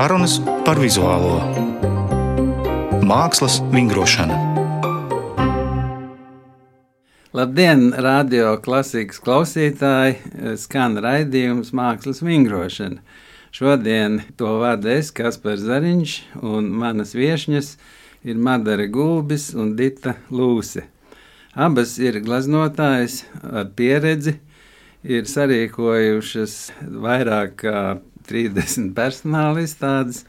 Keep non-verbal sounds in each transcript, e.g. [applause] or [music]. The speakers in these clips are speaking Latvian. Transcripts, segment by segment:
Sarunas par vizuālo mākslas vingrošanu. Labdien, radio klasikas klausītāji! Skan raidījums Mākslas vingrošana. Šodien to vada es, Kaspars Zariņš, un manas viesņas ir Madara Gulbis un Dita Lūse. Abas ir gleznotājas ar pieredzi, ir sarīkojušas vairāk kā 30 personāla izstādes.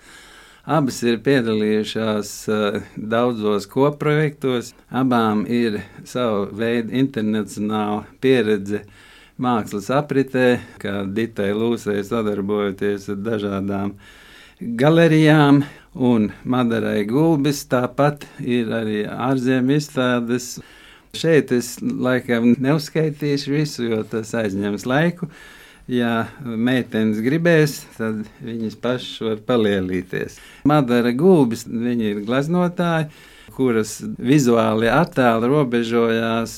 Abas ir piedalījušās uh, daudzos koprojektos, abām ir sava veida internacionāla pieredze mākslas apritē, kā Ditai Lūsai sadarbojoties ar dažādām galerijām, un Madarai Gulbis tāpat ir arī ārzemju izstādes Šeit es laikam neuzskaitīšu visu, jo tas aizņems laiku. Ja meitenes gribēs, tad viņas pašas var palielīties. Madara Gulbis, viņa ir gleznotāja, kuras vizuāli attēli robežojās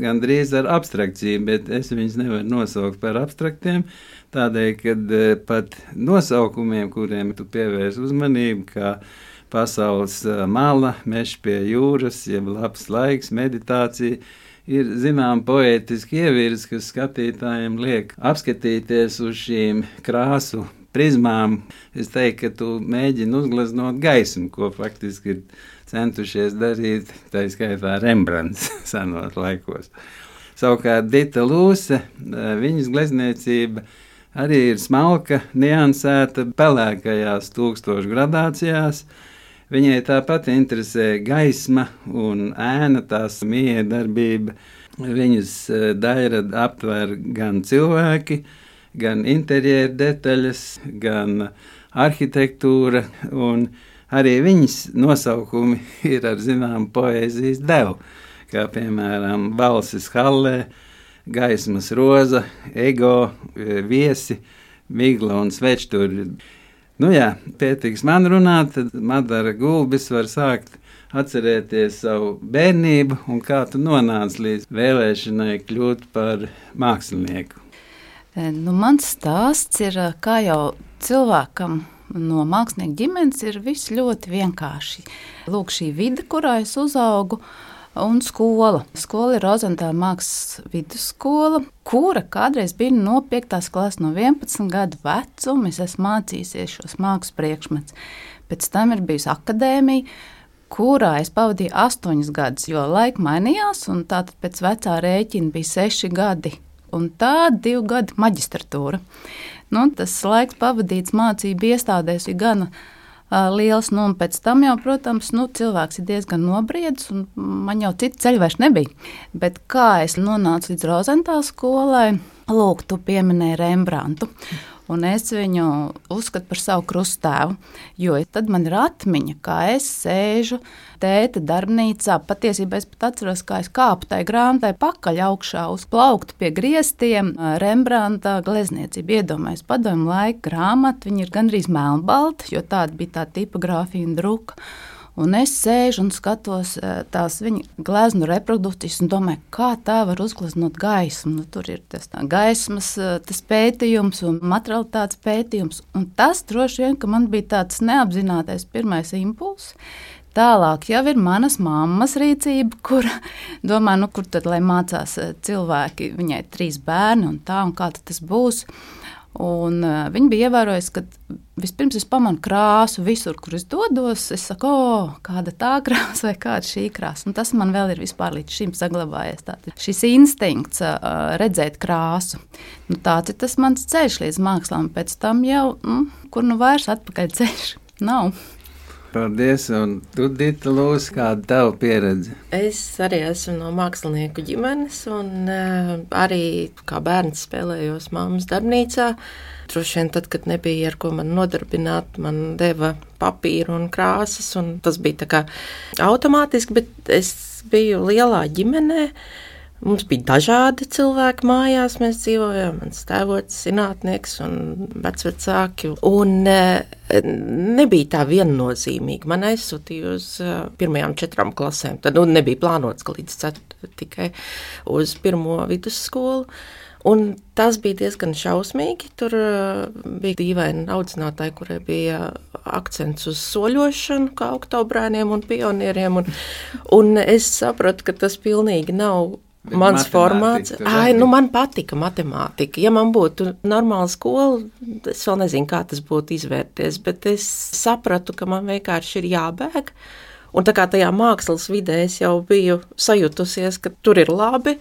gandrīz ar abstrakciju, bet es viņus nevaru nosaukt par abstraktiem. Tādēļ, ka eh, pat nosaukumiem, kuriem tu pievērs uzmanību, kā pasaules mala, mežs pie jūras, jeb labs laiks, meditācija. Ir zināms, poetiski ievirs, kas skatītājiem liek apskatīties uz šīm krāsu prizmām. Es teiktu, ka tu mēģini uzgleznot gaismu, ko faktiski ir centušies darīt, tā skaitā Rembrandts [laughs] senos laikos. Savukārt Dita Lūse, viņas glezniecība arī ir smalka, niansēta, pelēkajās tūkstošu gradācijās. Viņai tāpat interesē gaisma un ēna, tās miedarbība. Viņas e, daļra aptver gan cilvēki, gan interjeru detaļas, gan arhitektūra. Arī viņas nosaukumi [laughs] ir ar zināmu poēzijas devu, kā piemēram Balsis Hallē, Gaismas roza, ego, e, viesi, migla un svečturi. Nu jā, pietiks man runāt, tad Madara Gulbis var sākt atcerēties savu bērnību un kā tu nonāci līdz vēlēšanai kļūt par mākslinieku. E, nu, mans stāsts ir, kā jau cilvēkam no mākslinieka ģimenes, ir viss ļoti vienkārši. Lūk, šī vide, kurā es uzaugu, uh, un skola. Skola ir Rozentāla mākslas vidusskola, kura kādreiz bija no 5. klases, no 11 gadu vecuma. Es esmu mācījusies šos mākslas priekšmetus. Pēc tam ir bijusi akadēmija, kurā es pavadīju astoņus gadus, jo laika mainījās, un tātad pēc vecā rēķina bija seši gadi. Un tā divu gadu maģistratūra. Nu, tas laiks pavadīts mācību iestādēs ir gana liels. Nu, pēc tam jau, protams, nu, cilvēks ir diezgan nobriedis, un man jau citu ceļu vairs nebija. Bet kā es nonācu līdz Rozentāla skolai, lūk, tu pieminēji Rembrantu un es viņu uzskatu par savu krustēvu. Jo tad man ir atmiņa, kā es sēžu tēta darbnīcā. Patiesībā es pat atceros, kā es kāpu tajā grāmatā pakaļ augšā uz plaukta pie griestiem. Rembrandta glezniecība iedomājas padomu laika grāmatu, viņa ir gandrīz melnbalta, jo tāda bija tā tipogrāfija un druka. Un es sēžu un skatos eh, tās viņa gleznu reprodukcijas un domāju, kā tā var uzgleznot gaismu. Nu, tur ir tas gaismas eh, tas pētījums un materialitātes pētījums. Un tas droši vien, ka man bija tāds neapzinātais pirmais impulss. Tālāk jau ir manas mammas rīcība, kur [laughs] domā, nu, kur tad lai mācās eh, cilvēki. Viņai ir trīs bērni un tā, un kā tas būs. Un, uh, viņa bija ievērojusi, ka vispirms es pamanu krāsu visur, kur es dodos. Es saku, oh, kāda tā [laughs] krāsa vai kāda šī krāsa. Un tas man vēl ir vispār līdz šim saglabājies. Tātad šis instinkts uh, redzēt krāsu. Nu, tāds ir tas mans ceļš līdz mākslām. Pēc tam jau, mm, kur nu vairs atpakaļ [laughs] ceļš nav. Paldies, un tu, Dita, lūdzu, kāda tava pieredze? Es arī esmu no mākslinieku ģimenes, un uh, arī kā bērns spēlējos mammas darbnīcā. Droši vien tad, kad nebija ar ko man nodarbināt, man deva papīru un krāsas, un tas bija tā kā automātiski, bet es biju lielā ģimenē. Uh, Mums bija dažādi cilvēki mājās, mēs dzīvojām. Mans tēvots, zinātnieks un vecvecāki. Un e, nebija tā viennozīmīgi. Man aizsūtīja uz e, pirmajām četrām klasēm. Tad nu, nebija plānots, ka līdz ceturtajai tikai uz pirmo vidusskolu. Un tas bija diezgan šausmīgi. Tur uh, bija dīvaini audzinātāji, kurai bija akcents uz soļošanu, kā oktobrēniem un pionieriem. Un, un es sapratu, ka tas pilnīgi nav Bet Mans formāts, ai, nu man patika matemātika. Ja man būtu normāla skola, es vēl nezinu, kā tas būtu izvērties, bet es sapratu, ka man vienkārši ir jābēg. Un tā kā tajā mākslas vidē es jau biju sajutusies, ka tur ir labi,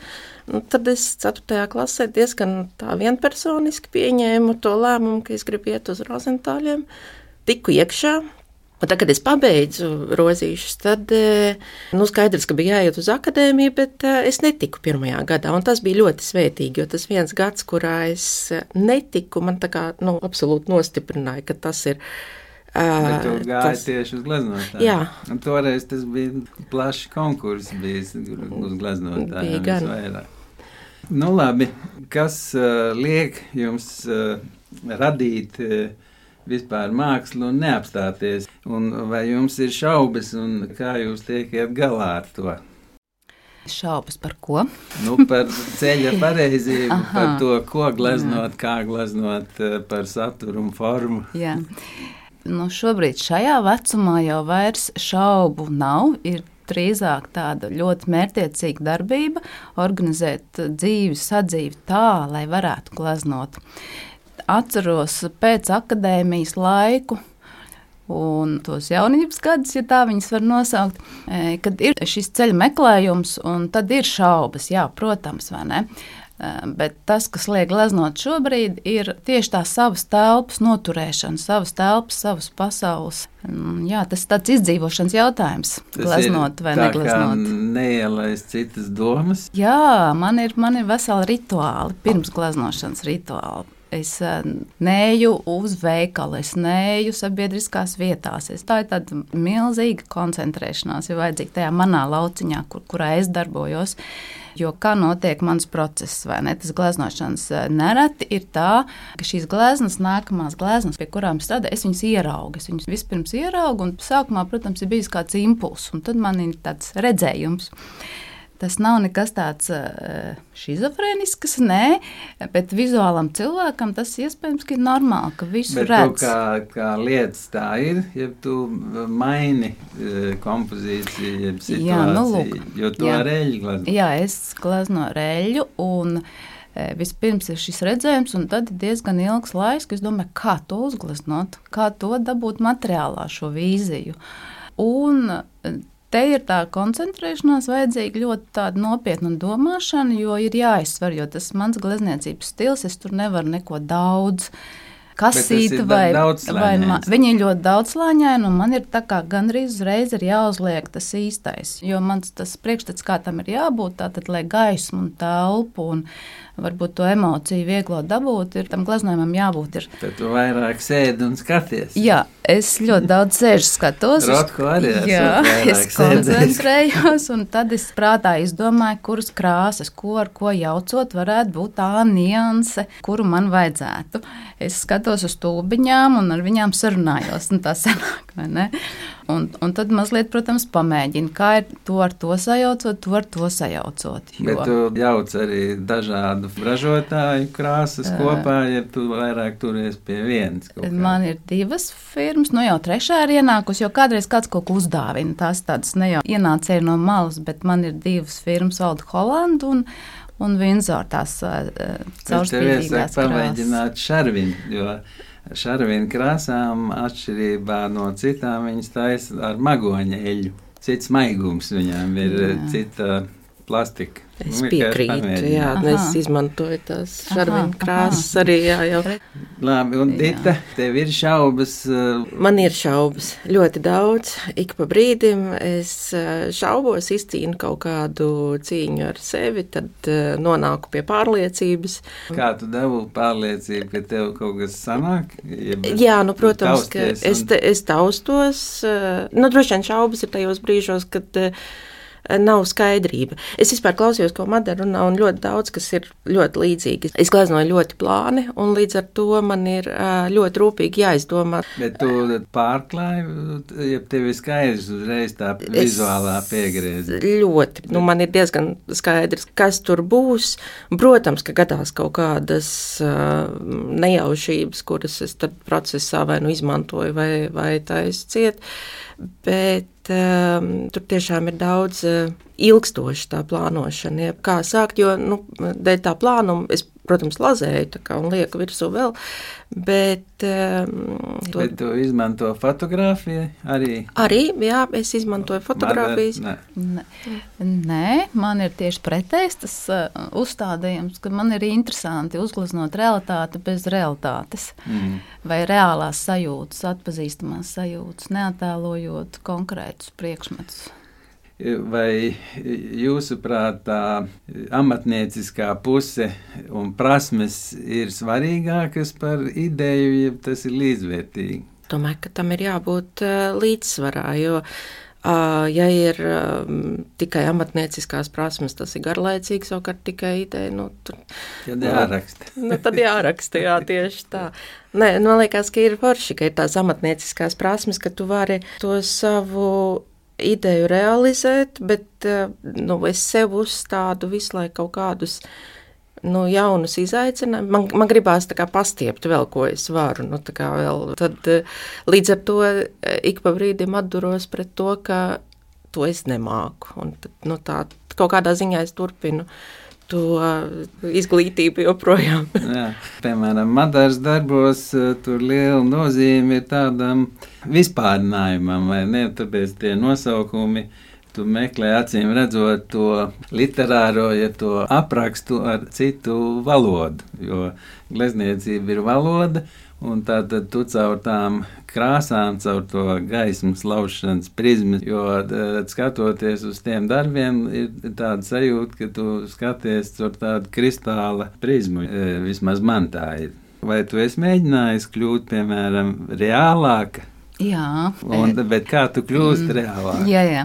nu, tad es 4. klasē diezgan tā vienpersoniski pieņēmu to lēmumu, ka es gribu iet uz Rozentāļiem. Tiku iekšā, Un tad, kad es pabeidzu rozīšus, tad eh, nu, skaidrs, ka bija jāiet uz akadēmiju, bet eh, es netiku pirmajā gadā. Tas bija ļoti svētīgi, jo tas viens gads, kurā es eh, netiku, man tā kā nu, absolūti nostiprināja, ka tas ir. Bet tu gāji tas... tieši uz gleznotāju. Jā. Un toreiz tas bija plašs konkurss bijis uz gleznotāju. Nu labi, kas uh, liek jums uh, radīt uh, vispār mākslu un neapstāties. Un vai jums ir šaubas, un kā jūs tiekat galā ar to? Šaubas par ko? Nu, par ceļa [laughs] pareizību, par to, ko gleznot, kā gleznot, eh, par saturu un formu. Jā. Nu, šobrīd šajā vecumā jau vairs šaubu nav. Ir drīzāk tāda ļoti mērķiecīga darbība, organizēt dzīvi, sadzīvi tā, lai varētu gleznot atceros pēc akadēmijas laiku. Un tos jaunības gadus, ja tā viņas var nosaukt, e, kad ir šis ceļa meklējums, un tad ir šaubas, jā, protams, vai ne? E, bet tas, kas liek gleznot šobrīd, ir tieši tā savas telpas noturēšana, savas telpas, savas pasaules. Mm, jā, tas ir tāds izdzīvošanas jautājums. Gleznot vai negleznot. Neielaist citas domas. Jā, man ir, man ir veseli rituāli, pirms gleznošanas rituāli es eh, neju uz veikalu, es neju sabiedriskās vietās. Es tā ir tāda milzīga koncentrēšanās, ir vajadzīga tajā manā lauciņā, kur, kurā es darbojos. Jo kā notiek mans process, vai ne? Tas gleznošanas eh, nereti ir tā, ka šīs gleznas, nākamās gleznas, pie kurām strādāju, es viņas ieraugu. Es viņas vispirms ieraugu, un sākumā, protams, ir bijis kāds impulss, un tad man ir tāds redzējums. Tas nav nekas tāds uh, schizofrēnisks, nē, bet vizuālam cilvēkam tas iespējams ir normāli, ka visu bet redz. Tu, kā, kā lietas tā ir, ja tu maini uh, kompozīciju, jeb situāciju, jā, nu, lūk, jo tu jā. ar eļļu glazno. Jā, es glazno ar eļļu un Vispirms ir šis redzējums, un tad ir diezgan ilgs laiks, kad es domāju, kā to uzgleznot, kā to dabūt materiālā, šo vīziju. Un Te ir tā koncentrēšanās, vajadzīga ļoti nopietna domāšana, jo ir jāizsver, jo tas mans glezniecības stils, es tur nevaru neko daudz kasīti vai, vai ma, viņi ir ļoti daudzslāņaini, un man ir tā kā gandrīz uzreiz ir jāuzliek tas īstais, jo mans tas priekšstats, kā tam ir jābūt, tātad, lai gaismu un telpu un varbūt to emociju vieglo dabūt, ir tam gleznojumam jābūt. Ir. Tad tu vairāk sēdi un skaties. Jā, es ļoti daudz sēžu skatos. Rotko arī jā, es koncentrējos, un tad es prātā izdomāju, kuras krāsas, ko ar ko jaucot, varētu būt tā nianse, kuru man vajadzētu. Es skatos uz tūbiņām un ar viņām sarunājos, un tā sanāk, vai ne? Un, un tad mazliet, protams, pamēģina, kā ir to ar to sajaucot, to ar to sajaucot. Jo... Bet tu jauc arī dažādu ražotāju krāsas uh, kopā, ja tu vairāk turies pie vienas. Man ir divas firmas, nu jau trešā ir ienākusi, jo kādreiz kāds kaut ko uzdāvina. Tās tādas ne jau ienācēja no malas, bet man ir divas firmas, Valda Holanda un un Vinzor tās uh, caurspīdīgās krāsas. Pamēģināt šarvinu, jo šarvīna krāsām, atšķirībā no citām, viņas taisa ar magoņa eļu. Cits maigums viņām ir, Jā. cita plastika. Es piekrītu, jā, es izmantoju tās šarvina krāsas arī, jā, jau. Labi, un Dita, tev ir šaubas? Uh... Man ir šaubas, ļoti daudz, ik pa brīdim es uh, šaubos, izcīnu kaut kādu cīņu ar sevi, tad uh, nonāku pie pārliecības. Kā tu devu pārliecību, ka tev kaut kas sanāk? Jā, nu, protams, ka un... es, te, es taustos, nu, droši vien šaubas ir tajos brīžos, kad nav skaidrība. Es vispār klausījos, ko Madara runā, un ļoti daudz, kas ir ļoti līdzīgi. Es gleznoju ļoti plāni, un līdz ar to man ir ļoti rūpīgi jāizdomā. Bet tu pārklāji, ja tev ir skaidrs uzreiz tā vizuālā piegrieziena. Ļoti. Nu, man ir diezgan skaidrs, kas tur būs. Protams, ka gadās kaut kādas uh, nejaušības, kuras es tad procesā vai nu izmantoju vai, vai taisu ciet, bet um, tur tiešām ir daudz uh, ilgstoša tā plānošana. Ja, kā sākt, jo nu, dēļ tā plānuma es protams, lazēju un lieku virsū vēl. Bet, um, to... bet tu izmanto fotografiju arī? Arī, jā, es izmantoju fotografijas. Nē. Nē. Nē, man ir tieši pretējs tas uh, uzstādījums, ka man ir interesanti uzgleznot realitāti bez realitātes. Mm. Vai reālās sajūtas, atpazīstamās sajūtas, neatēlojot konkrētus priekšmetus. Vai jūsuprāt, tā amatnieciskā puse un prasmes ir svarīgākas par ideju, ja tas ir līdzvērtīgi? Domāju, ka tam ir jābūt līdzsvarā, jo ja ir tikai amatnieciskās prasmes, tas ir garlaicīgs, savukārt tikai ideja. Nu, tur, tad jāraksta. [laughs] nu, tad jāraksta, jā, tieši tā. Nē, man liekas, ka ir forši, ka ir tās amatnieciskās prasmes, ka tu vari to savu ideju realizēt, bet eh, nu, es sev uzstādu visu laiku kaut kādus nu, jaunus izaicinājumus. Man, man gribās pastiept vēl, ko es varu. Nu, tad, eh, līdz ar to eh, ik pa brīdim atduros pret to, ka to es nemāku. Un, nu, tā, kaut kādā ziņā es turpinu to izglītību joprojām. [laughs] Jā, piemēram, Madaras darbos tur liela nozīme ir tādam vispārinājumam, vai ne? Tāpēc tie nosaukumi. Tu meklē, acīm redzot, to literāro, ja to aprakstu ar citu valodu. Jo glezniecība ir valoda, un tātad tu caur tām krāsām, caur to gaismas laušanas prizmu. Jo skatoties uz tiem darbiem, ir tāda sajūta, ka tu skaties caur tādu kristāla prizmu. E, vismaz man tā ir. Vai tu esi mēģinājis kļūt, piemēram, reālāka? Jā, un, bet kā tu kļūsi mm, reālāk? Jā, jā.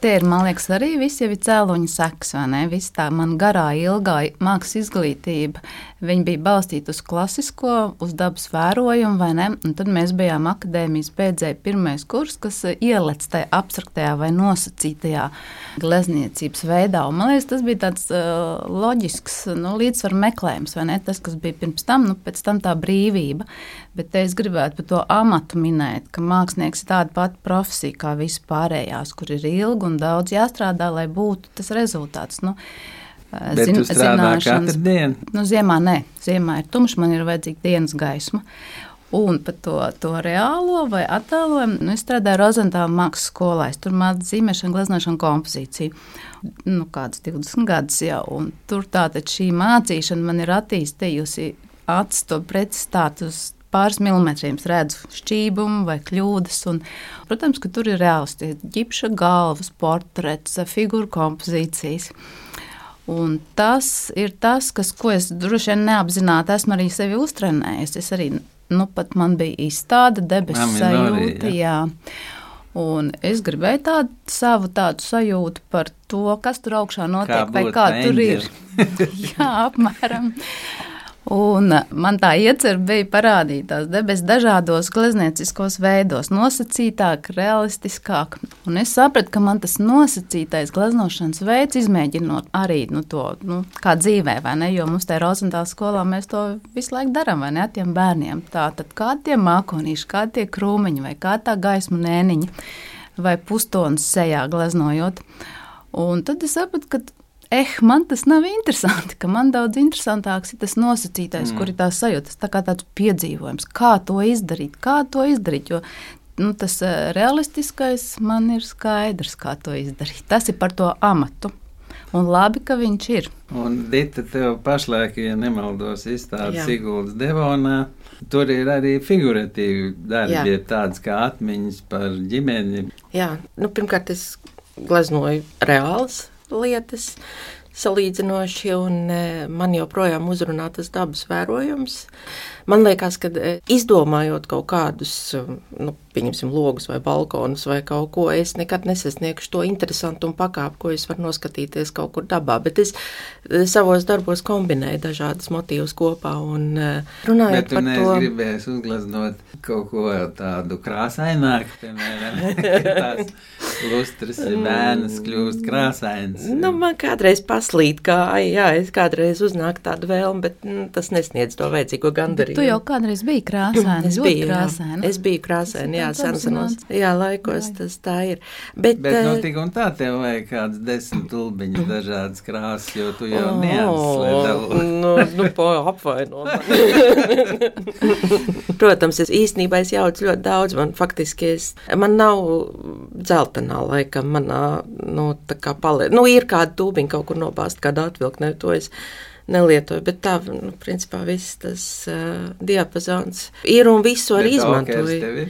Te ir, man liekas, arī viss jau ir cēloņa seks, vai ne? Viss tā man garā, ilgā mākslas izglītība, viņa bija balstīta uz klasisko, uz dabas vērojumu, vai ne? Un tad mēs bijām akadēmijas beidzēji pirmais kurs, kas ielec tajā abstraktajā vai nosacītajā glezniecības veidā. Un, man liekas, tas bija tāds uh, loģisks nu, līdzsvaru meklējums, vai ne? Tas, kas bija pirms tam, nu, pēc tam tā brīvība. Bet es gribētu par to amatu minēt, ka mākslinieks ir tāda pati profesija kā vispārējās, kur ir ilgi un daudz jāstrādā, lai būtu tas rezultāts. Nu, zin, zināšanas, nu, ziemā nē, ziemā ir tumšs, man ir vajadzīga dienas gaisma. Un par to, to reālo vai attēlojumu nu, es strādāju Rozentāla mākslas skolā. Es tur mācīju zīmēšanu, gleznošanu, kompozīciju. Nu, kāds 20 gadus jau. Un tur tātad šī mācīšana man ir attīstījusi acis to pretstātu uz pāris milimetriem redzu šķībumu vai kļūdas. Un, protams, ka tur ir reāls ģipša galvas, portrets, figūru kompozīcijas. Un tas ir tas, kas, ko es droši vien neapzināti esmu arī sevi uztrenējis. Es arī, nu, pat man bija izstāde, debesu sajūta. Jā. Un es gribēju tādu savu tādu sajūtu par to, kas tur augšā notiek, kā vai kā tur ir. [laughs] Jā, apmēram. [laughs] Un man tā iecerība bija parādīt tās debesis dažādos gleznieciskos veidos, nosacītāk, realistiskāk. Un es sapratu, ka man tas nosacītais gleznošanas veids, izmēģinot arī nu, to nu, kā dzīvē, vai ne? Jo mums te Rozentāla skolā mēs to visu laiku darām, vai ne? Tiem bērniem. Tā tad kādi tie mākonīši, kādi tie krūmiņi, vai kā tā gaisma nēniņa, vai pustonas sejā gleznojot. Un tad es sapratu, ka eh, man tas nav interesanti, ka man daudz interesantāks ir tas nosacītais, mm. kur ir tās sajūtas, tā kā tāds piedzīvojums, kā to izdarīt, kā to izdarīt. Jo nu, tas uh, realistiskais man ir skaidrs, kā to izdarīt. Tas ir par to amatu. Un labi, ka viņš ir. Un Dita, tev pašlaik, ja nemaldos, izstāde Siguldas Devonā. Tur ir arī figuratīvi darbi, tādas kā atmiņas par ģimeni. Jā, nu, pirmkārt, es gleznoju reāls lietas salīdzinoši, un e, man joprojām uzrunā tas dabas vērojums. Man liekas, ka e, izdomājot kaut kādus e, nu, pieņemsim, logus vai balkonus vai kaut ko, es nekad nesasniegšu to interesantu un pakāpu, ko es varu noskatīties kaut kur dabā. Bet es savos darbos kombinēju dažādas motīvus kopā un runājot par to. Es gribēju uzgleznot kaut ko tādu krāsaināku, piemēram, [laughs] tās lustras bērnas kļūst krāsains. Nu, man kādreiz paslīd, kā, jā, es kādreiz uznāk tādu vēlmu, bet nu, tas nesniedz to vajadzīgo gandarījumu. Tu jau kādreiz biji krāsaina, es biju krāsaina. Jā. Es biju krāsaina, jā, senos, jā, laikos tas tā ir. Bet, bet nu, tik un tā tev vajag kāds desmit tulbiņas [clears throat] dažādas krāsas, jo tu jau oh, neatslēdavo. [laughs] Nu, nu, po apvaino. [laughs] Protams, es īstenībā es jaucu ļoti daudz, man faktiski es, man nav dzeltenā laikam, manā, nu, tā kā paliek, nu, ir kāda tūbiņa kaut kur nobāzt, kāda atvilkne, to es nelietoju. Bet tā, nu, principā, viss tas uh, diapazons ir un visu arī izmantoju.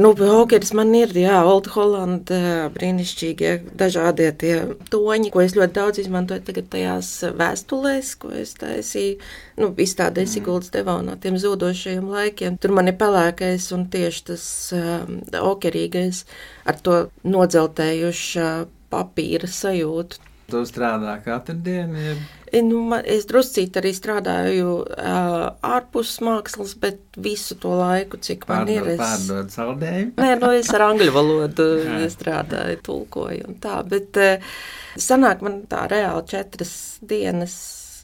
Nu, hokeris man ir, jā, Old Holland, brīnišķīgie dažādie tie toņi, ko es ļoti daudz izmantoju tagad tajās vēstulēs, ko es taisīju, nu, izstādē mm. Siguldas devonā tiem zūdošajiem laikiem. Tur man ir pelēkais un tieši tas um, okerīgais ar to nodzeltējušā papīra sajūtu. Tu strādā katru dienu? Ja? Nu, man, es druscīt arī strādāju uh, ārpus mākslas, bet visu to laiku, cik man Pārdod, ir. Es pārdod saldējumu? Nē, nu es ar angļu valodu [laughs] strādāju, tulkoju un tā, bet uh, sanāk man tā reāli četras dienas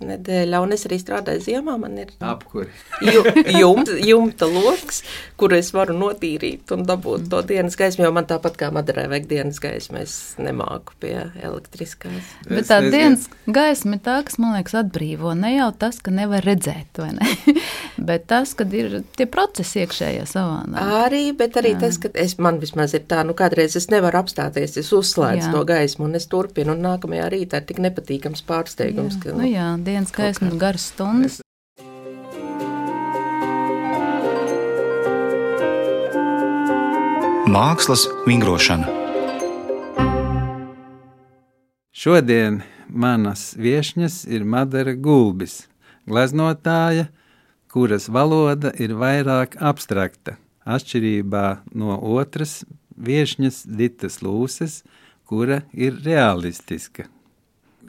nedēļā, un es arī strādāju ziemā. Man ir apkuri. Ju, jumta, jumta loks, kur es varu notīrīt un dabūt to dienas gaismu, jo man tāpat kā Madarai vajag dienas gaismu, es nemāku pie elektriskās. Bet tā es, dienas gaisma ir tā, kas man liekas atbrīvo. Ne jau tas, ka nevar redzēt, vai ne? [laughs] bet tas, kad ir tie procesi iekšējā savā. Arī, bet arī jā. tas, ka es, man vismaz ir tā, nu kādreiz es nevaru apstāties, es uzslēdzu jā. to gaismu un es turpinu, un nākamajā rītā ir tik nepatīkams pārsteigums. Jā. Ka, nu, nu jā, dienas gaisma, garas stundas. Mākslas vingrošana. Šodien manas viesņas ir Madara Gulbis, gleznotāja, kuras valoda ir vairāk abstrakta, atšķirībā no otras viesņas Ditas Lūses, kura ir realistiska.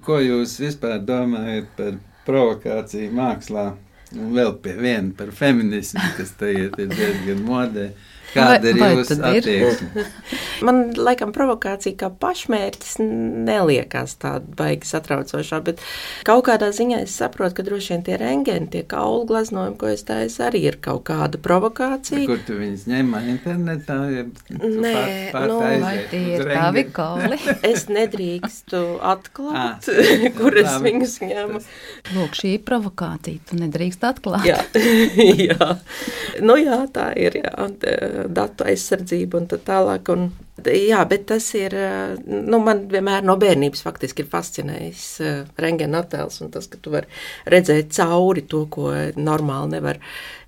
Ko jūs vispār domājat par provokāciju mākslā? Un vēl pie viena par feminismu, kas tagad ir diezgan modē. Kāda ir jūsu attieksme? [laughs] Man laikam provokācija kā pašmērķis neliekas tāda baigi satraucošā, bet kaut kādā ziņā es saprotu, ka droši vien tie rengeni, tie kaulu glaznojumi, ko es taisu, arī ir kaut kāda provokācija. Kur tu viņus ņem internetā? Ja Nē, pār, pār nu, vai tie ir tavi kauli? [laughs] es nedrīkstu atklāt, ah, [laughs] kur es viņus ņemu. Lūk, šī ir provokācija, tu nedrīkst atklāt. jā, jā. Nu jā, tā ir, jā. Un, datu aizsardzību un tā tālāk. Un Jā, bet tas ir. Nu, man vienmēr no bērnības faktiski ir fascinējis rengena attēls un tas, ka tu vari redzēt cauri to, ko normāli nevar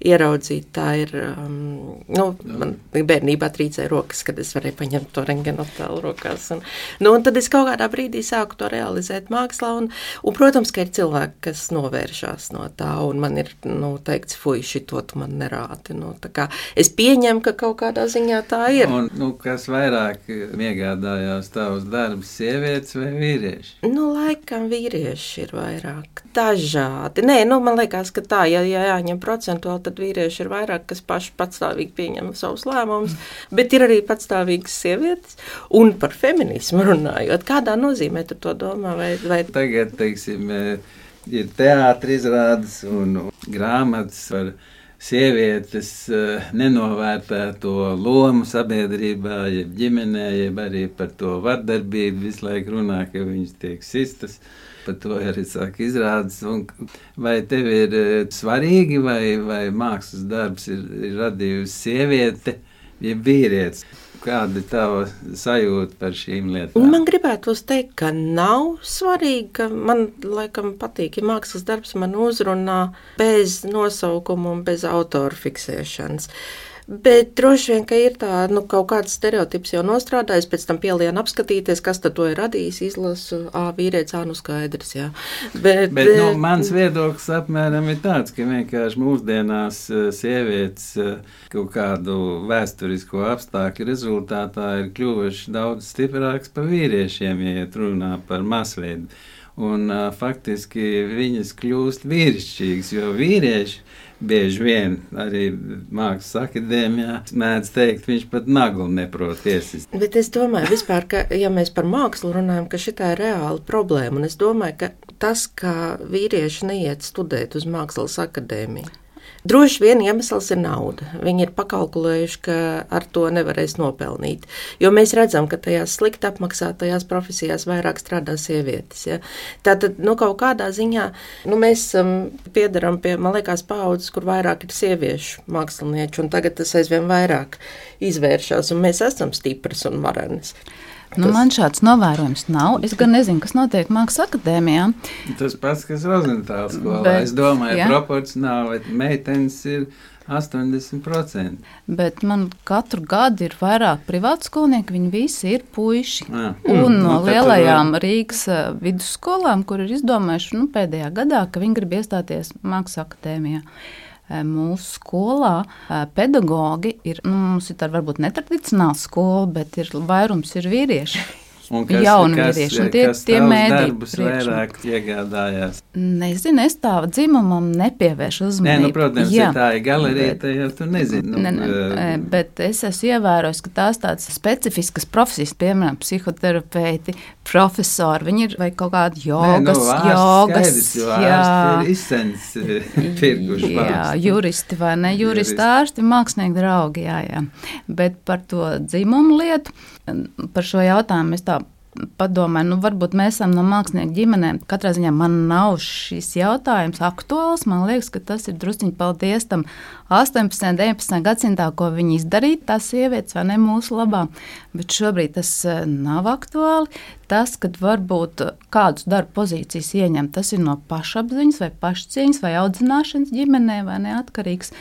ieraudzīt. Tā ir. Um, nu, man bērnībā trīcēja rokas, kad es varēju paņemt to rengena attēlu rokās. Un, nu, un tad es kaut kādā brīdī sāku to realizēt mākslā. Un, un, protams, ka ir cilvēki, kas novēršās no tā, un man ir nu, teikts, fuj, šito tu man nerādi. Nu, es pieņemu, ka kaut kādā ziņā tā ir. Un, nu, kas vairāk vairāk iegādājās tavus darbus, sievietes vai vīrieši? Nu, laikam vīrieši ir vairāk. Dažādi. Nē, nu, man liekas, ka tā, ja, ja jāņem procentuāli, tad vīrieši ir vairāk, kas paši patstāvīgi pieņem savus lēmumus, bet ir arī patstāvīgas sievietes. Un par feminismu runājot, kādā nozīmē tu to domā? Vai, vai... Tagad, teiksim, ir teātris izrādes un grāmatas par sievietes uh, nenovērtēto lomu sabiedrībā, jeb ģimenē, jeb arī par to vardarbību. Visu laiku runā, ka viņas tiek sistas. Par to arī sāk izrādes. Un vai tev ir uh, svarīgi, vai, vai mākslas darbs ir, ir radījusi sieviete, jeb vīrietis? Kāda ir tava sajūta par šīm lietām? Man gribētu teikt, ka nav svarīgi, man laikam patīk, ja mākslas darbs man uzrunā bez nosaukuma un bez autora fiksēšanas. Bet droši vien, ka ir tā, nu, kaut kāds stereotips jau nostrādājis, pēc tam pielienu apskatīties, kas tad to ir radījis, izlasu, ā, vīrietis, ā, nu skaidrs, jā. Bet, bet nu, mans viedoklis apmēram ir tāds, ka vienkārši mūsdienās sievietes kaut kādu vēsturisko apstākļu rezultātā ir kļuvuši daudz stiprāks par vīriešiem, ja runā par masveidu. Un faktiski viņas kļūst vīrišķīgas, jo vīrieši bieži vien arī mākslas akadēmijā mēdz teikt, viņš pat naglu neprot iesist. Bet es domāju, vispār, ka, ja mēs par mākslu runājam, ka šī ir reāla problēma, un es domāju, ka tas, ka vīrieši neiet studēt uz mākslas akadēmiju, Droši vien iemesls ir nauda. Viņi ir pakalkulējuši, ka ar to nevarēs nopelnīt. Jo mēs redzam, ka tajās slikti apmaksātajās profesijās vairāk strādā sievietes. Ja? Tātad, nu, kaut kādā ziņā nu, mēs um, piedaram pie, man liekas, paudzes, kur vairāk ir sieviešu mākslinieci, un tagad tas aizvien vairāk izvēršas, un mēs esam stipras un marenas. Nu, tas... Man šāds novērojums nav. Es gan nezinu, kas notiek Mākslas akadēmijā. Tas pats, kas Rozentāla skolā. Bet, es domāju, ka proporcionāli meitenes ir. 80%. Bet man katru gadu ir vairāk privātu skolnieku, viņi visi ir puiši. Jā. Un no nu, lielajām Rīgas eh, vidusskolām, kur ir izdomājuši nu, pēdējā gadā, ka viņi grib iestāties Mākslas akadēmijā. Eh, mūsu skolā eh, pedagogi ir, nu, mums ir tāda varbūt netradicionāla skola, bet ir vairums ir vīrieši. [laughs] Un kas, jauni kas, vīrieši. Un tie, tie mēdījus vairāk iegādājās. Nezinu, es tā dzimumam nepievēršu uzmanību. Nē, nu, protams, jā, ja tā ir galerija, tad jau tu nezini. Nu, ne, ne, bet es esmu ievērojis, ka tās tādas specifiskas profesijas, piemēram, psihoterapeiti, profesori, viņi ir vai kaut kādi jogas, Nē, nu, jogas, skaidrs, jā, ir izsens [laughs] tirguši. Jā, juristi vai ne, juristi ārsti, mākslinieki draugi, jā, jā. Bet par to dzimumu lietu, par šo jautājumu es tā padomāju, nu, varbūt mēs esam no mākslinieku ģimenēm. Katrā ziņā man nav šis jautājums aktuāls. Man liekas, ka tas ir drusciņš paldies tam 18. un 19. gadsimtā, ko viņi izdarīja, tās sievietes vai ne mūsu labā. Bet šobrīd tas eh, nav aktuāli. Tas, kad varbūt kādus darba pozīcijas ieņem, tas ir no pašapziņas vai pašcieņas vai audzināšanas ģimenē vai neatkarīgs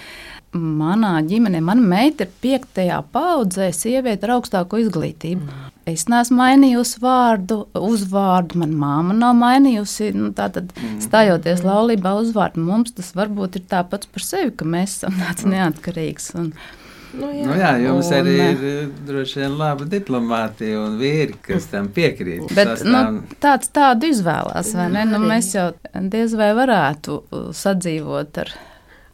manā ģimenē, mana meita ir piektajā paudzē, sieviete ar augstāko izglītību. Mm. Es neesmu mainījusi vārdu, uzvārdu. Manā māma nav mainījusi. Nu, tātad, mm. stājoties laulībā, uzvārdu mums tas varbūt ir tāpats par sevi, ka mēs esam tāds mm. neatkarīgs. Un, Nu, jā. Nu, jā, jums un, arī ir eh, droši vien laba diplomātija un vīri, kas tam piekrīt. Bet, sastāv... nu, tāds tādu izvēlās, vai ne? Nu, mēs jau diez vai varētu uh, sadzīvot ar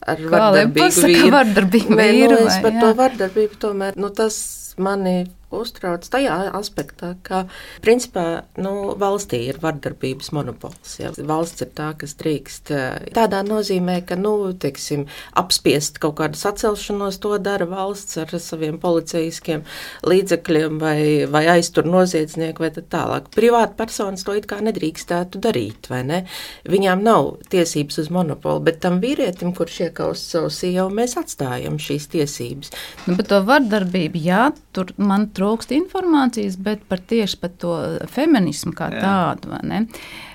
ar vardarbīgu vīru. Vardarbīgu vīru nu, es par jā. to vardarbību tomēr, nu, tas mani uztrauc tajā aspektā, ka principā nu, valstī ir vardarbības monopols. Ja. Valsts ir tā, kas drīkst eh, tādā nozīmē, ka nu, teiksim, apspiest kaut kādu sacelšanos, to dara valsts ar saviem policijaskiem līdzekļiem vai, vai aiztur noziedznieku vai tālāk. Privāta personas to it kā nedrīkstētu darīt, vai ne? Viņām nav tiesības uz monopolu, bet tam vīrietim, kurš iekaust savu sievu, mēs atstājam šīs tiesības. Nu, bet to vardarbību, jā, tur man trūkst informācijas, bet par tieši par to feminismu kā Jā. tādu.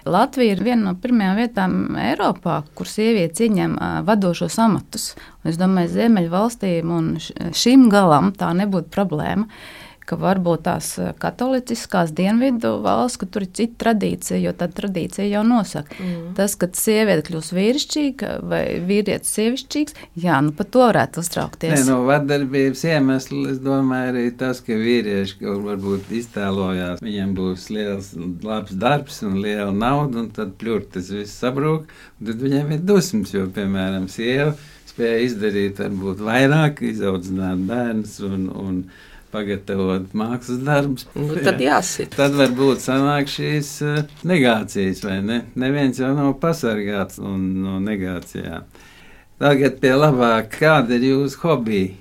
Latvija ir viena no pirmajām vietām Eiropā, kur sievietes ieņem vadošos amatus. Un es domāju, Ziemeļvalstīm un šim galam tā nebūtu problēma ka varbūt tās eh, katoliskās dienvidu valsts, ka tur ir cita tradīcija, jo tā tradīcija jau nosaka. Mm. Tas, ka sieviete kļūs vīrišķīga vai vīrietis sievišķīgs, jā, nu par to varētu uztraukties. Nē, no nu, vardarbības iemesls, es domāju, arī tas, ka vīrieši kaut varbūt iztēlojās, viņiem būs liels, labs darbs un liela nauda, un tad pļurt tas viss sabrūk, un tad viņiem ir dusmas, jo, piemēram, sieva spēja izdarīt varbūt vairāk, izaudzināt bērnus un, un pagatavot mākslas darbus. Nu, tad jāsit. Tad varbūt sanāk šīs uh, negācijas, vai ne? Neviens jau nav pasargāts no negācijām. Tagad pie labāk, kāda ir jūsu hobija?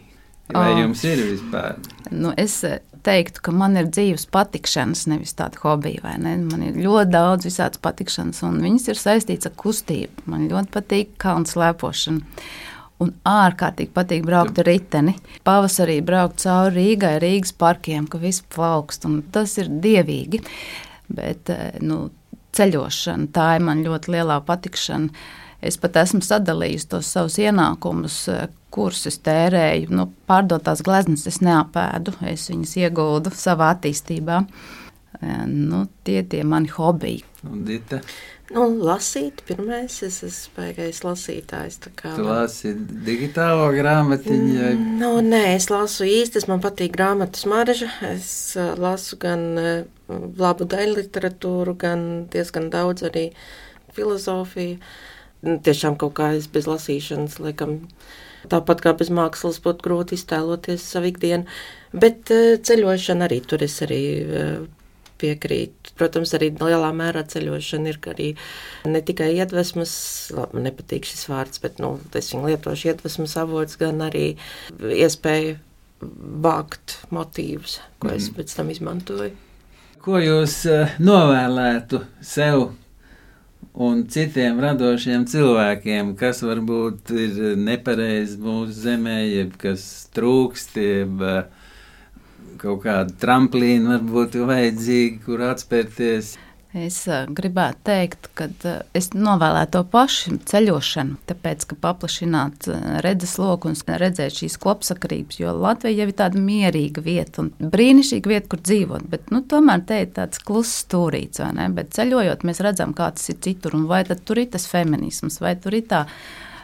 Vai oh. jums ir vispār? Nu, es eh, teiktu, ka man ir dzīves patikšanas, nevis tāda hobija. Man ir ļoti daudz visādas patikšanas, un viņas ir saistītas ar kustību. Man ļoti patīk kalnu slēpošana un ārkārtīgi patīk braukt ar riteni. Pavasarī braukt cauri Rīgai, Rīgas parkiem, ka viss plaukst, un tas ir dievīgi. Bet, eh, nu, ceļošana, tā ir man ļoti lielā patikšana. Es pat esmu sadalījis tos savus ienākumus, kurus es tērēju. Nu, pārdotās gleznas es neapēdu, es viņas ieguldu savā attīstībā. Nu, tie ir mani hobiji. Un Dita? Nu, lasīt, pirmais, es esmu baigais lasītājs. Kā, tu lasi digitālo grāmatiņu? Vai? Nu, nē, es lasu īstas, man patīk grāmatas marža. Es uh, lasu gan uh, labu daļu literatūru, gan diezgan daudz arī filozofiju. Nu, tiešām kaut kā es bez lasīšanas, laikam, tāpat kā bez mākslas būtu grūti iztēloties savu ikdienu. Bet uh, ceļošana arī tur es arī piekrītu. Protams, arī lielā mērā ceļošana ir arī ne tikai iedvesmas, man nepatīk šis vārds, bet nu, es viņu lietošu iedvesmas avots, gan arī iespēja vākt motīvus, ko mm. es mhm. pēc tam izmantoju. Ko jūs uh, novēlētu sev un citiem radošiem cilvēkiem, kas varbūt ir nepareizi mūsu zemē, jeb kas trūkst, jeb uh, kaut kāda tramplīna varbūt vajadzīga, kur atspērties. Es uh, gribētu teikt, ka uh, es novēlētu to pašu ceļošanu, tāpēc, ka paplašināt uh, redzesloku un redzēt šīs kopsakarības, jo Latvija jau ir tāda mierīga vieta un brīnišķīga vieta, kur dzīvot, bet nu, tomēr te ir tāds kluss stūrīts, vai ne? Bet ceļojot, mēs redzam, kā tas ir citur, un vai tad tur ir tas feminisms, vai tur ir tā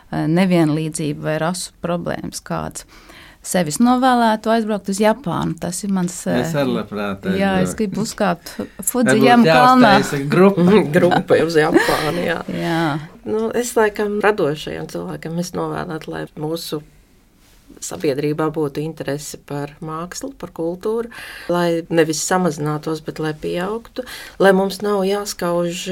nevienlīdzība vai rasu problēmas kādas sevis novēlētu aizbraukt uz Japānu. Tas ir mans. Es arī labprāt. Aizbraukt. Jā, es gribu uzkāpt Fujiyamu kalnā. Grupa. [laughs] grupa uz Japānu, jā. jā. Nu, es laikam radošajam cilvēkam es novēlētu, lai mūsu sabiedrībā būtu interese par mākslu, par kultūru, lai nevis samazinātos, bet lai pieaugtu, lai mums nav jāskauž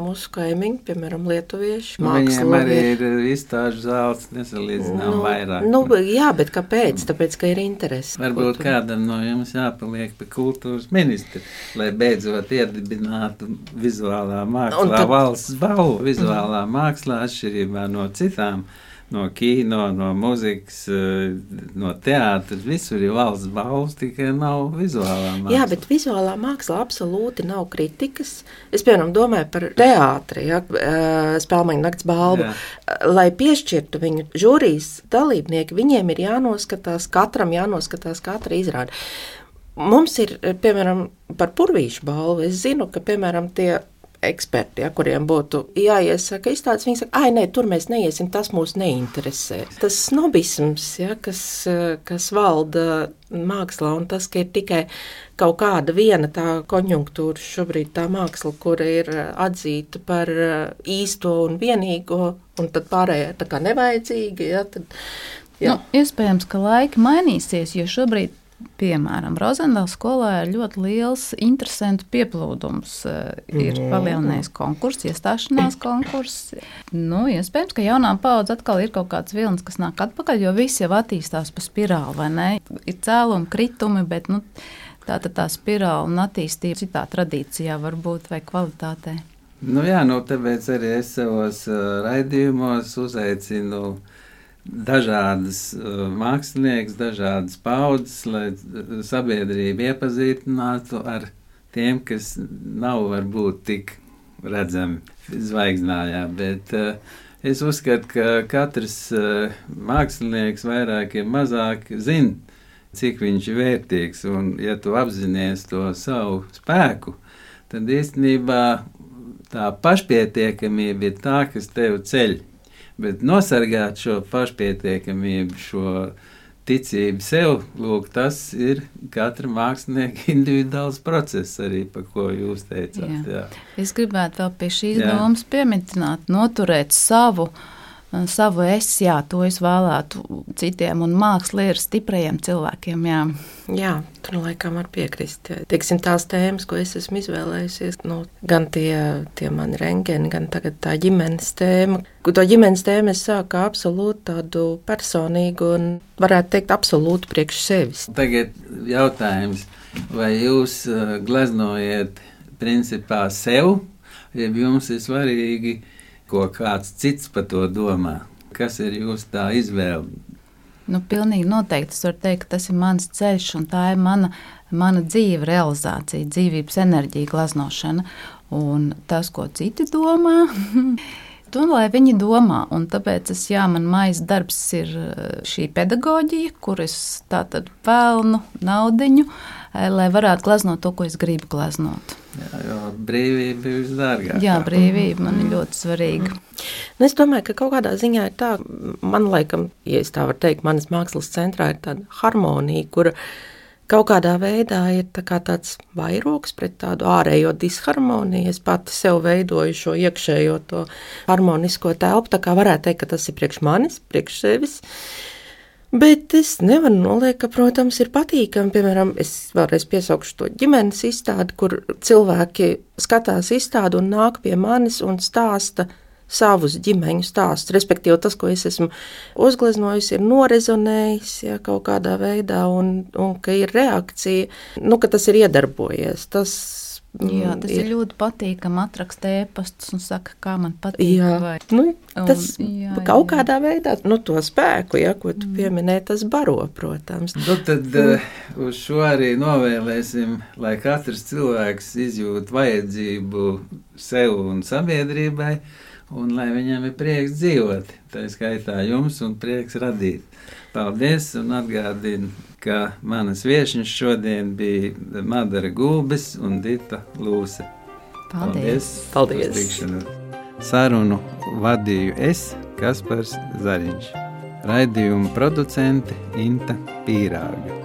mūsu kaimiņi, piemēram, lietuvieši. Nu, viņiem arī ir izstāžu zāles, nesalīdzinām nu, vairāk. Nu, jā, bet kāpēc? Tāpēc, ka ir interesi. Varbūt kultūra. kādam no jums jāpaliek pie kultūras ministra, lai beidzot iedibinātu vizuālā mākslā tad... valsts balvu vizuālā mākslā atšķirībā no citām no kino, no mūzikas, eh, no teātras. Visur ir valsts balvas, tikai nav vizuālā māksla. Jā, bet vizuālā māksla absolūti nav kritikas. Es, piemēram, domāju par teātri, ja, eh, spēlmaņa nakts balvu. Jā. Lai piešķirtu viņu žūrijas dalībnieki, viņiem ir jānoskatās, katram jānoskatās katra izrāde. Mums ir, piemēram, par purvīšu balvu. Es zinu, ka, piemēram, tie eksperti, ja, kuriem būtu jāiesaka izstādes, viņi saka, ah, nē, tur mēs neiesim, tas mūs neinteresē. Tas snobisms, ja, kas, kas valda mākslā, un tas, ka ir tikai kaut kāda viena tā konjunktūra, šobrīd tā māksla, kura ir atzīta par īsto un vienīgo, un tad pārējā tā kā nevajadzīga. Ja, tad, jā. nu, iespējams, ka laiki mainīsies, jo šobrīd Piemēram, Rozendaļas skolā ir ļoti liels interesantu pieplūdums. Eh, ir palielinājies konkurss, iestāšanās konkurss. Nu, iespējams, ka jaunā paudze atkal ir kaut kāds vilnis, kas nāk atpakaļ, jo viss jau attīstās pa spirāli, vai ne? Ir cēlumi, kritumi, bet nu, tā tad tā spirāla un attīstība citā tradīcijā var būt vai kvalitātē. Nu jā, nu tāpēc arī es savos uh, raidījumos uzaicinu uh, dažādas uh, māksliniekas, dažādas paudzes, lai uh, sabiedrība iepazīstinātu ar tiem, kas nav varbūt tik redzami zvaigznājā. Bet uh, es uzskatu, ka katrs uh, mākslinieks vairāk vai mazāk zina, cik viņš ir vērtīgs. Un, ja tu apzinājies to savu spēku, tad īstenībā tā pašpietiekamība ir tā, kas tev ceļ Bet nosargāt šo pašpietiekamību, šo ticību sev, lūk, tas ir katra mākslinieka [laughs] individuāls process, arī par ko jūs teicāt. Jā. Jā. Es gribētu vēl pie šīs domas pieminēt, noturēt savu uh, savu es, jā, to es vēlētu citiem, un māksla ir stiprajiem cilvēkiem. Jā, jā tur laikam var piekrist. Teiksim, tās tēmas, ko es esmu izvēlējusies, nu, gan tie, tie mani rengeni, gan tagad tā ģimenes tēma. To ģimenes tēmu es sāku absolūti tādu personīgu un, varētu teikt, absolūti priekš sevis. Tagad jautājums, vai jūs uh, gleznojat principā sev, ja jums ir svarīgi ko kāds cits par to domā. Kas ir jūsu tā izvēle? Nu, pilnīgi noteikti. Es varu teikt, ka tas ir mans ceļš un tā ir mana, mana dzīve, realizācija, dzīvības enerģija, glaznošana. Un tas, ko citi domā, [laughs] to, lai viņi domā. Un tāpēc es, jā, man maisa darbs ir eh, šī pedagoģija, kur es tātad pelnu naudiņu, eh, lai varētu gleznot to, ko es gribu gleznot. Jā, jo brīvība ir visdārgākā. Jā, brīvība man ir ļoti svarīga. Nu, es domāju, ka kaut kādā ziņā ir tā, man laikam, ja tā varu teikt, manas mākslas centrā ir tāda harmonija, kura kaut kādā veidā ir tā kā tāds vairogs pret tādu ārējo disharmoniju. Es pati sev veidoju šo iekšējo to harmonisko telpu, tā kā varētu teikt, ka tas ir priekš manis, priekš sevis. Bet es nevaru noliekt, ka, protams, ir patīkami. Piemēram, es vēlreiz piesaukšu to ģimenes izstādi, kur cilvēki skatās izstādi un nāk pie manis un stāsta savus ģimeņu stāstus. Respektīvi, tas, ko es esmu uzgleznojis, ir norezonējis ja, kaut kādā veidā, un, un ka ir reakcija, nu, ka tas ir iedarbojies. Tas, Jā, tas ir, ir ļoti patīkami. Atrakstīt e-pastus un saka, kā man patīk. Jā, vai... nu, tas un, jā, kaut jā. kādā veidā nu, to spēku, ja, ko tu pieminēji, tas baro, protams. Nu, tad uh, uz šo arī novēlēsim, lai katrs cilvēks izjūt vajadzību sev un sabiedrībai, un lai viņam ir prieks dzīvot. Tā skaitā jums un prieks radīt. Paldies un atgādinu, ka manas viesņas šodien bija Madara Gulbis un Dita Lūse. Paldies! Paldies. tikšanos. Sarunu vadīju es, Kaspars Zariņš. Raidījuma producente Inta Pīrāga.